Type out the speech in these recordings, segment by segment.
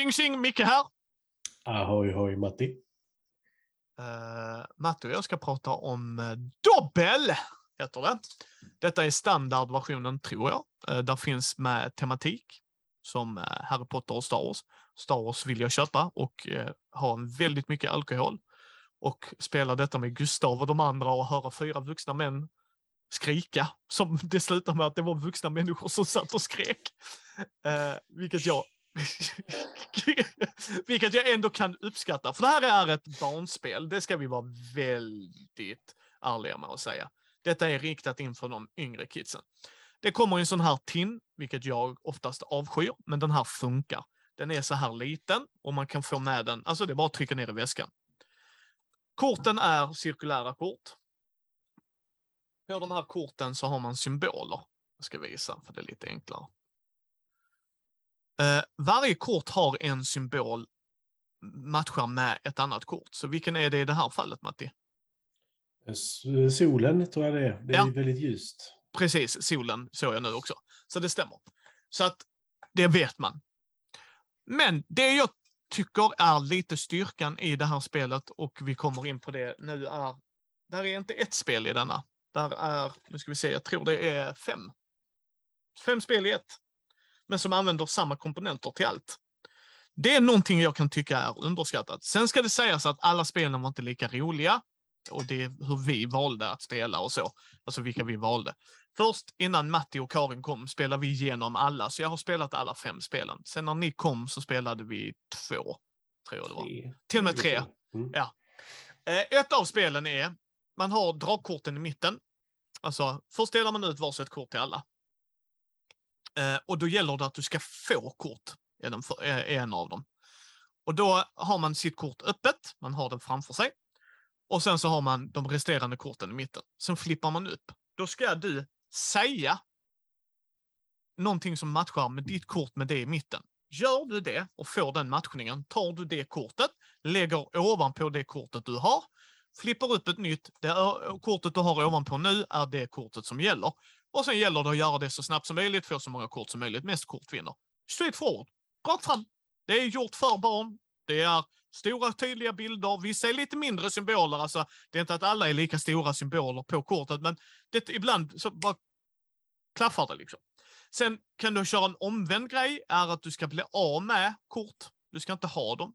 Tjing tjing, Micke här. Ahoy hoj Matti. Uh, Matte och jag ska prata om uh, Dobbel, heter det. Detta är standardversionen, tror jag. Uh, där finns med tematik som uh, Harry Potter och Star Wars. Star Wars vill jag köpa och uh, ha en väldigt mycket alkohol. Och spela detta med Gustav och de andra och höra fyra vuxna män skrika. Som det slutar med att det var vuxna människor som satt och skrek. Uh, vilket jag Vilket jag ändå kan uppskatta. För det här är ett barnspel. Det ska vi vara väldigt ärliga med att säga. Detta är riktat inför de yngre kidsen. Det kommer en sån här tin, vilket jag oftast avskyr, men den här funkar. Den är så här liten och man kan få med den, alltså det är bara att trycka ner i väskan. Korten är cirkulära kort. På de här korten så har man symboler. Jag ska visa för det är lite enklare. Eh, varje kort har en symbol matchar med ett annat kort. Så vilken är det i det här fallet, Matti? Solen tror jag det är. Det är ja. väldigt ljust. Precis, solen såg jag nu också. Så det stämmer. Så att det vet man. Men det jag tycker är lite styrkan i det här spelet och vi kommer in på det nu är, där är inte ett spel i denna. Där är, nu ska vi se, jag tror det är fem. Fem spel i ett men som använder samma komponenter till allt. Det är någonting jag kan tycka är underskattat. Sen ska det sägas att alla spelen var inte lika roliga och det är hur vi valde att spela och så. Alltså vilka vi valde. Först innan Matti och Karin kom spelade vi igenom alla, så jag har spelat alla fem spelen. Sen när ni kom så spelade vi två, tror jag det var. Tre. Till och med tre. Mm. Ja. Eh, ett av spelen är, man har dragkorten i mitten. Alltså, först delar man ut varsitt kort till alla. Eh, och då gäller det att du ska få kort, är, den för, eh, är en av dem. Och då har man sitt kort öppet, man har det framför sig. Och sen så har man de resterande korten i mitten. Sen flippar man upp. Då ska du säga någonting som matchar med ditt kort med det i mitten. Gör du det och får den matchningen, tar du det kortet, lägger ovanpå det kortet du har, flippar upp ett nytt, det kortet du har ovanpå nu är det kortet som gäller. Och sen gäller det att göra det så snabbt som möjligt, få så många kort som möjligt. Mest kort vinner. Straight forward. Rakt fram. Det är gjort för barn. Det är stora tydliga bilder. Vissa är lite mindre symboler. Alltså, det är inte att alla är lika stora symboler på kortet, men det, ibland så bara klaffar det liksom. Sen kan du köra en omvänd grej, är att du ska bli av med kort. Du ska inte ha dem.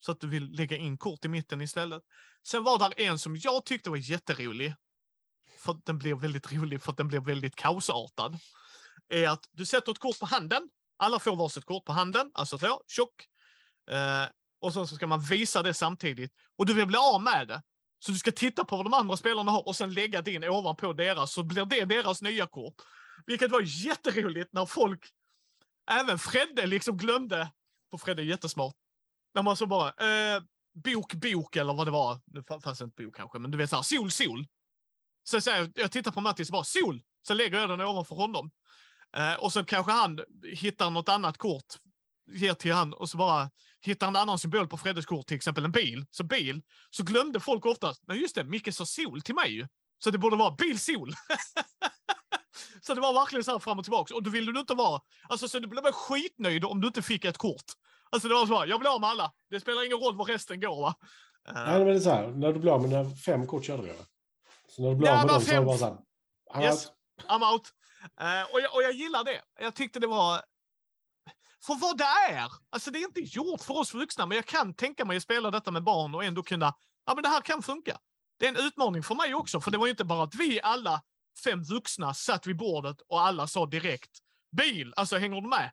Så att du vill lägga in kort i mitten istället. Sen var där en som jag tyckte var jätterolig för att den blir väldigt rolig, för att den blir väldigt kaosartad, är att du sätter ett kort på handen. Alla får varsitt kort på handen, alltså så, tjock. Eh, och så ska man visa det samtidigt. Och du vill bli av med det. Så du ska titta på vad de andra spelarna har och sen lägga din ovanpå deras, så blir det deras nya kort. Vilket var jätteroligt när folk, även Fredde liksom glömde, för Fredde är jättesmart, när man så bara, eh, bok, bok eller vad det var. Nu fanns det inte bok kanske, men du vet såhär, sol, sol. Så jag, jag tittar på Mattis och bara sol. Så lägger jag den ovanför honom. Eh, och så kanske han hittar något annat kort, ger till han och så bara hittar en annan symbol på Freddes kort, till exempel en bil. Så bil. Så glömde folk oftast, men just det, Micke sa sol till mig ju. Så det borde vara bil, sol. så det var verkligen så här fram och tillbaka. Och då ville du inte vara, alltså så du blev skitnöjd om du inte fick ett kort. Alltså det var så här, jag blir av med alla. Det spelar ingen roll var resten går va. Uh, Nej, men det är så här, när du blir av med fem kort körde du så när du blir av med dem så är det bara såhär, I'm yes, out. I'm out. Uh, och, jag, och jag gillar det. Jag tyckte det var... För vad det är! Alltså det är inte gjort för oss vuxna, men jag kan tänka mig att spela detta med barn och ändå kunna... Ja, men det här kan funka. Det är en utmaning för mig också, för det var inte bara att vi alla fem vuxna satt vid bordet och alla sa direkt bil, alltså hänger du med?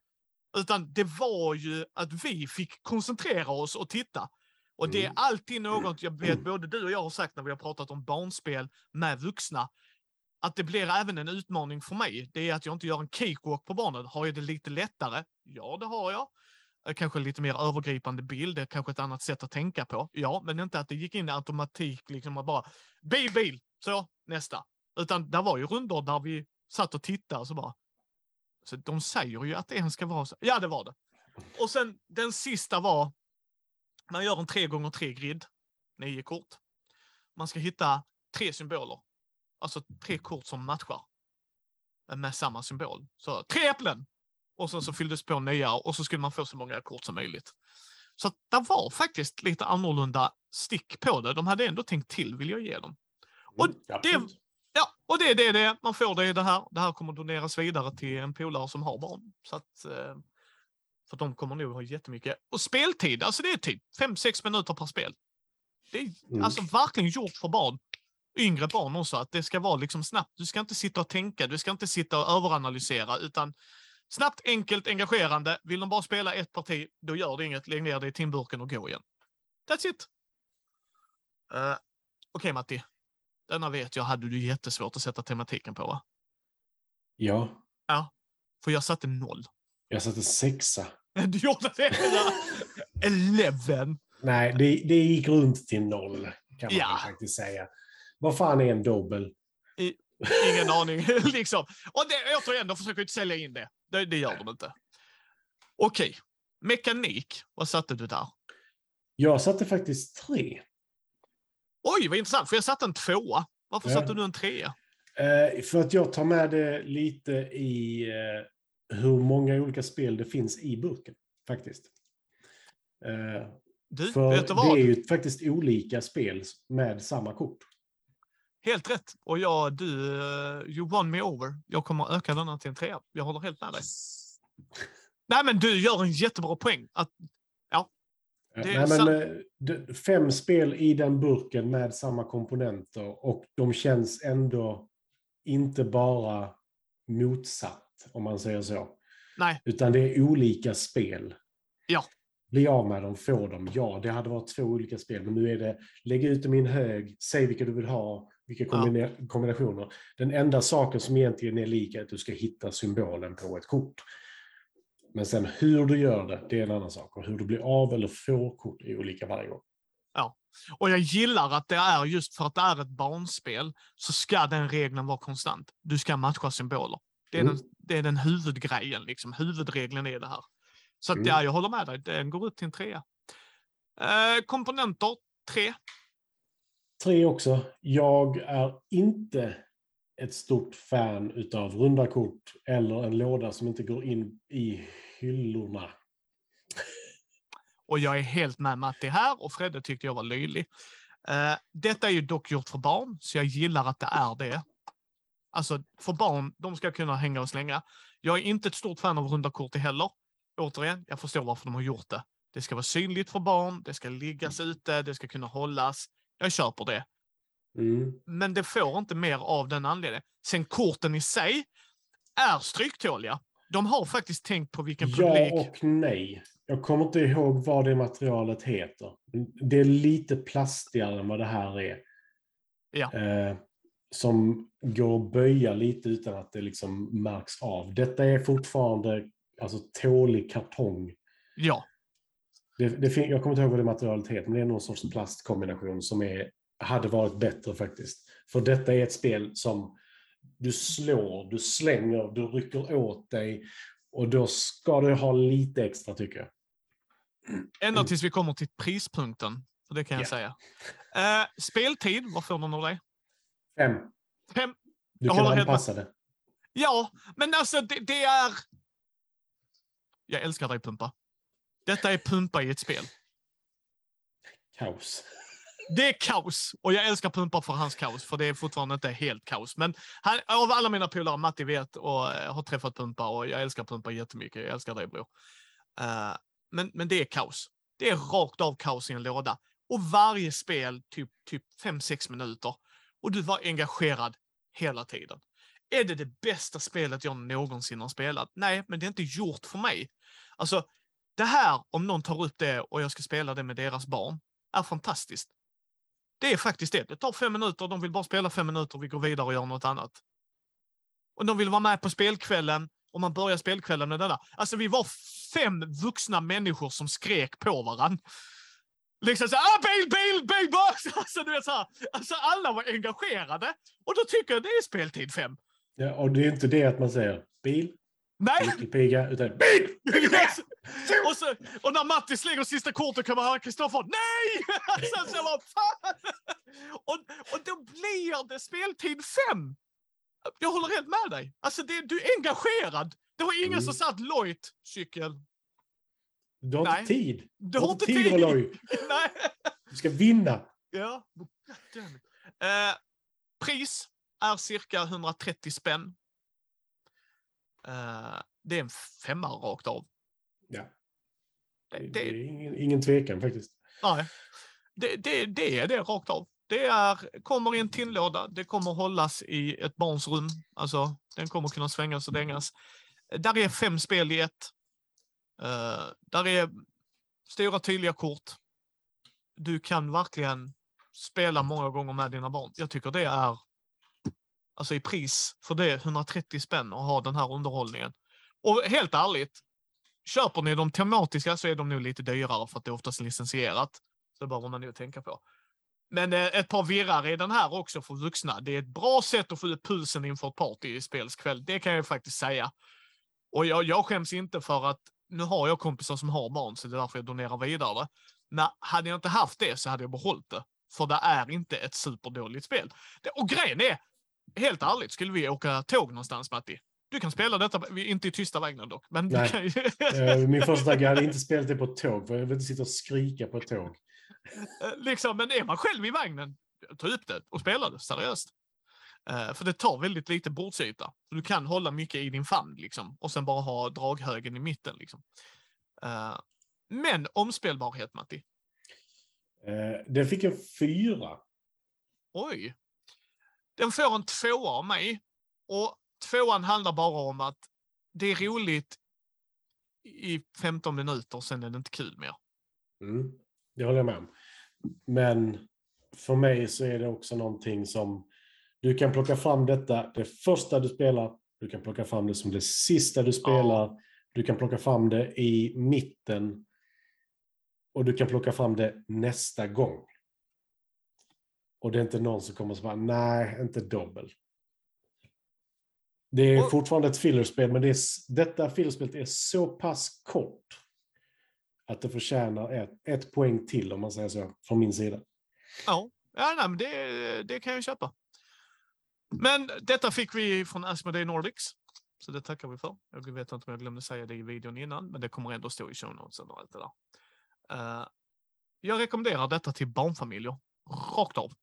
Utan det var ju att vi fick koncentrera oss och titta. Och det är mm. alltid något, jag vet både du och jag har sagt när vi har pratat om barnspel med vuxna, att det blir även en utmaning för mig. Det är att jag inte gör en cakewalk på barnen. Har jag det lite lättare? Ja, det har jag. Eh, kanske lite mer övergripande bild, kanske ett annat sätt att tänka på. Ja, men inte att det gick in i automatik, liksom att bara bil, bil, så nästa. Utan det var ju rundor där vi satt och tittade och så bara. Så de säger ju att en ska vara så. Ja, det var det. Och sen den sista var man gör en 3x3 grid, nio kort. Man ska hitta tre symboler, alltså tre kort som matchar med samma symbol. Så tre äpplen! och sen så fylldes på nya och så skulle man få så många kort som möjligt. Så det var faktiskt lite annorlunda stick på det. De hade ändå tänkt till, vill jag ge dem. Och Mm, det, absolut. ja, och det är det, det man får det i det här. Det här kommer doneras vidare till en polare som har barn. Så att, eh, för de kommer nog ha jättemycket. Och speltid, alltså det är typ 5-6 minuter per spel. Det är Mm. alltså verkligen gjort för barn. Yngre barn också, att det ska vara liksom snabbt. Du ska inte sitta och tänka, du ska inte sitta och överanalysera, utan snabbt, enkelt, engagerande. Vill de bara spela ett parti, då gör det inget. Lägg ner det i timburken och gå igen. That's it. Eh, Okej Matti. Denna vet jag hade du jättesvårt att sätta tematiken på va? Ja, För jag satte noll. jag satte sexa. Du gjorde det? Eleven. Nej, det, det gick runt till noll, kan man Ja. faktiskt säga. Vad fan är en dobbel? Ingen aning. liksom. Och det, återigen, de försöker inte sälja in det. Det, det gör de inte. Okej. Mekanik. Vad satte du där? Jag satte faktiskt tre. Oj, vad intressant. För jag satte en tvåa. Varför Ja. satte du en trea? Eh, för att jag tar med det lite i eh, hur många olika spel det finns i burken, faktiskt. Eh, Du, för vet du det vad? är ju faktiskt olika spel med samma kort. Helt rätt. Och jag, du, eh, you won me over. Jag kommer öka denna till en trea. Jag håller helt med dig. Nej, men du gör en jättebra poäng. Att, Det är Nej, men, eh, det- fem spel i den burken med samma komponenter och de känns ändå inte bara motsatt, om man säger så. nej, Utan det är olika spel. Ja. Bli av med dem, få dem. Ja, det hade varit två olika spel, men nu är det lägg ut dem i en hög, säg vilka du vill ha, vilka kombina- kombinationer. Den enda saken som egentligen är lika är att du ska hitta symbolen på ett kort. Men sen hur du gör det, det är en annan sak. Och hur du blir av eller får kort är olika varje gång. Och jag gillar att det är just för att det är ett barnspel så ska den regeln vara konstant. Du ska matcha symboler. Det är, Mm. den, det är den huvudgrejen, liksom. huvudregeln är det här. Så att, Mm. ja, jag håller med dig. Den går ut till en trea. Eh, komponenter, tre. Tre också. Jag är inte ett stort fan utav runda kort eller en låda som inte går in i hyllorna. Och jag är helt med Matti här och Fredde tyckte jag var löjlig. Eh, detta är ju dock gjort för barn, så jag gillar att det är det. Alltså, för barn, de ska kunna hänga och slänga. Jag är inte ett stort fan av runda kort heller. Återigen, jag förstår varför de har gjort det. Det ska vara synligt för barn, det ska liggas ute, det ska kunna hållas. Jag köper det. Mm. Men det får inte mer av den anledningen. Sen korten i sig är stryktåliga. De har faktiskt tänkt på vilken publik... Ja och nej. Jag kommer inte ihåg vad det materialet heter. Det är lite plastigare än vad det här är. Ja. Eh, som går att böja lite utan att det liksom märks av. Detta är fortfarande alltså, tålig kartong. Ja, Det, det, jag kommer inte ihåg vad det materialet heter, men det är någon sorts plastkombination som är, hade varit bättre faktiskt. För detta är ett spel som du slår, du slänger, du rycker åt dig och då ska du ha lite extra tycker jag. ända tills vi kommer till prispunkten. Det kan jag Ja. säga. Eh, speltid, vad får någon av dig? Fem. Fem. Du Jag kan anpassa det. Ja, men alltså det, det är... Jag älskar dig Pumpa. Detta är Pumpa i ett spel. Kaos. Det är kaos och jag älskar Pumpa för hans kaos, för det är fortfarande inte helt kaos. Men han, av alla mina polare, Matti vet och eh, har träffat Pumpa och jag älskar Pumpa jättemycket. Jag älskar dig bror. Eh, men, men det är kaos. Det är rakt av kaos i en låda. Och varje spel typ, typ 5-6 minuter. Och du var engagerad hela tiden. Är det det bästa spelet jag någonsin har spelat? Nej, men det är inte gjort för mig. Alltså, det här, om någon tar upp det och jag ska spela det med deras barn, är fantastiskt. Det är faktiskt det. Det tar fem minuter, de vill bara spela fem minuter, vi går vidare och gör något annat. Och de vill vara med på spelkvällen, och man börjar spelkvällen med det där. Alltså vi var fem vuxna människor som skrek på varandra. Liksom såhär, ah, bil, bil, bil, box! Alltså, du vet, så här, alltså alla var engagerade. Och då tycker jag det är speltid fem. Ja, och det är inte det att man säger bil, Nej! nyckelpiga, utan bil! och, så, och när Matti slänger sista kortet kan man höra Kristoffer, nej! Alltså, så bara, fan! Och, och då blir det speltid fem. Jag håller helt med dig. Alltså, det, du är engagerad. Det var ingen Mm. som satt Lloyd cykel. Du har Nej. inte tid. Du har inte tid, tid! Nej. Du ska vinna. Ja. Eh, pris är cirka 130 spänn. Eh, det är en femma rakt av. Ja. Det, Det, det, är ingen, ingen tvekan faktiskt. nej. Det, det, det är det rakt av. Det är, kommer i en tinlåda. Det kommer hållas i ett barns rum. Alltså, den kommer kunna svängas och dängas. Där är fem spel i ett. Uh, där är stora tydliga kort. Du kan verkligen spela många gånger med dina barn. Jag tycker det är alltså i pris för det 130 spänn att ha den här underhållningen. Och helt ärligt, köper ni de tematiska så är de nog lite dyrare för att det är oftast licensierat. Så det behöver man nog tänka på. Men eh, ett par virrar i den här också för vuxna. Det är ett bra sätt att få ut pulsen inför ett party i spelskväll. Det kan jag faktiskt säga. Och jag, jag skäms inte för att nu har jag kompisar som har barn, så det är därför jag donerar vidare. Men hade jag inte haft det så hade jag behållit det. För det är inte ett superdåligt spel. Det, och grejen är, helt ärligt, skulle vi åka tåg någonstans, Matti? Du kan spela detta, inte i tysta vagnar dock, men Nej. kan. Eh, Min första tanke, jag hade inte spelat det på ett tåg, för jag vill inte sitta och skrika på ett tåg. liksom, men är man själv i vagnen, ta upp det och spela det seriöst. Eh, för det tar väldigt lite bordsyta. Så du kan hålla mycket i din famn liksom, och sen bara ha draghögen i mitten. Liksom. Eh, men omspelbarhet, Matti. Eh, Den fick en fyra. Oj. Den får en tvåa av mig. Och tvåan handlar bara om att det är roligt i 15 minuter, sen är det inte kul mer. Mm. Det håller jag med om. Men för mig så är det också någonting som du kan plocka fram detta det första du spelar, du kan plocka fram det som det sista du spelar, du kan plocka fram det i mitten och du kan plocka fram det nästa gång. Och det är inte någon som kommer och säga nej, inte dobbel. Det är fortfarande ett fillerspel, men det är, detta fillerspelet är så pass kort att det förtjänar ett, ett poäng till, om man säger så, från min sida. Ja, ja nej, men det, det kan jag köpa. Men detta fick vi från Asmodee Nordics. Så det tackar vi för. Jag vet inte om jag glömde säga det i videon innan, men det kommer ändå stå i show notes och allt det där. Uh, jag rekommenderar detta till barnfamiljer. Rakt av.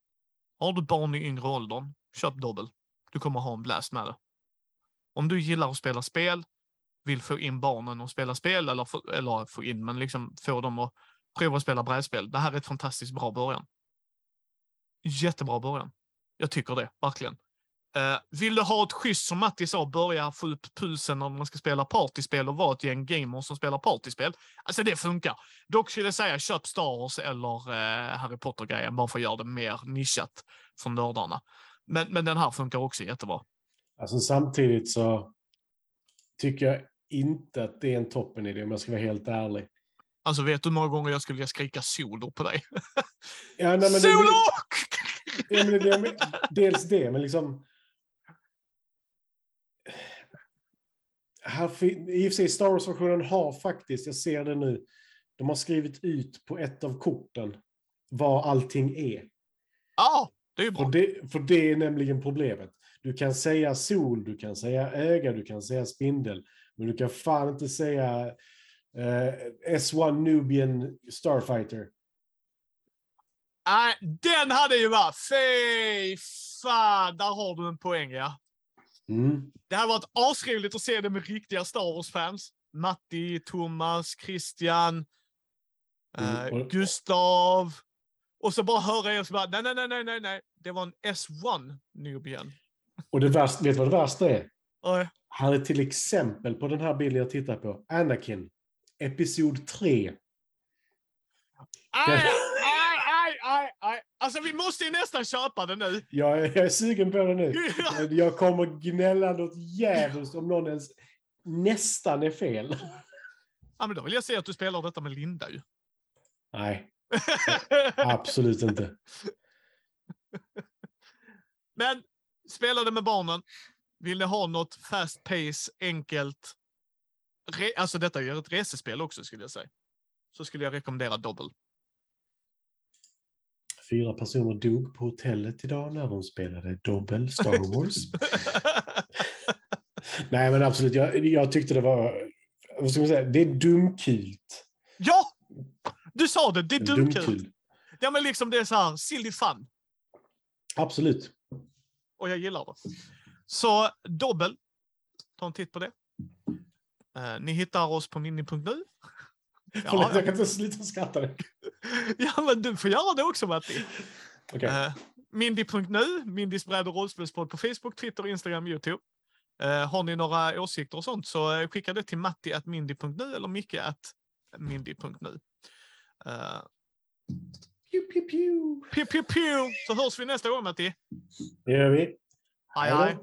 Har du barn i yngre åldern, köp dobbel. Du kommer ha en blast med det. Om du gillar att spela spel, vill få in barnen att spela spel, eller få, eller få in, men liksom få dem att prova att spela brädspel. Det här är ett fantastiskt bra början. Jättebra början. Jag tycker det, verkligen. Eh, vill du ha ett schysst, som Matti sa, börja få upp pulsen när man ska spela partyspel och vara ett gäng gamers som spelar partyspel. Alltså det funkar. Dock skulle jag säga köp Star Wars eller eh, Harry Potter-grejen bara för att göra det mer nischat för nördarna. Men, men den här funkar också jättebra. Alltså samtidigt så tycker jag inte att det är en toppenidé, om jag ska vara helt ärlig. Alltså vet du hur många gånger jag skulle vilja skrika solo på dig? Ja, nej, men det- solo! Ja, men det, det, dels det, men liksom... Här, I och för sig, Star Wars-versionen har faktiskt, jag ser det nu, de har skrivit ut på ett av korten vad allting är. Ja, det är ju bra. Och det, för det är nämligen problemet. Du kan säga sol, du kan säga öga, du kan säga spindel, men du kan fan inte säga eh, S1 Nubian Starfighter. Nej, den hade ju varit... Fy fan, där har du en poäng ja. Mm. Det hade varit asroligt att se det med riktiga Star Wars-fans. Matti, Thomas, Christian, eh, Mm, Gustav. Och så bara höra er som bara, nej, nej, nej, nej, nej. Det var en S1 Nubian. Och det värsta, vet du vad det värsta är? Oj. Här är till exempel på den här bilden jag tittar på, Anakin, Episod 3. Aj, aj. Alltså vi måste ju nästan köpa den nu. Jag är, jag är sugen på det nu. Jag kommer gnälla något djävulskt om någon ens nästan är fel. ja, men då vill jag se att du spelar detta med Linda ju. Nej, absolut inte. Men spela det med barnen. Vill ni ha något fast pace, enkelt. Re alltså detta är ju ett resespel också skulle jag säga. Så skulle jag rekommendera Dobbel. Fyra personer dog på hotellet idag när de spelade Dobbel Star Wars. Nej, men absolut. Jag, jag tyckte det var... Vad ska man säga? Det är dumkult. Ja! Du sa det, det är dumkul. Dumkul. Ja, men liksom det är så här, silly fun. Absolut. Och jag gillar det. Så dobbel. Ta en titt på det. Eh, ni hittar oss på mini.nu. Förlåt, jag kan inte sluta skratta. ja, men du får göra det också Matti. Okej. Eh, Mindy.nu, Mindys bräd och rollspelspodd på Facebook, Twitter, Instagram, Youtube. Eh, har ni några åsikter och sånt så eh, skicka det till matti.mindy.nu eller micke.mindy.nu. Uh, Pew, pew, pew. pew, pew, pew. Så hörs vi nästa gång Matti. Det gör vi. Hej hej.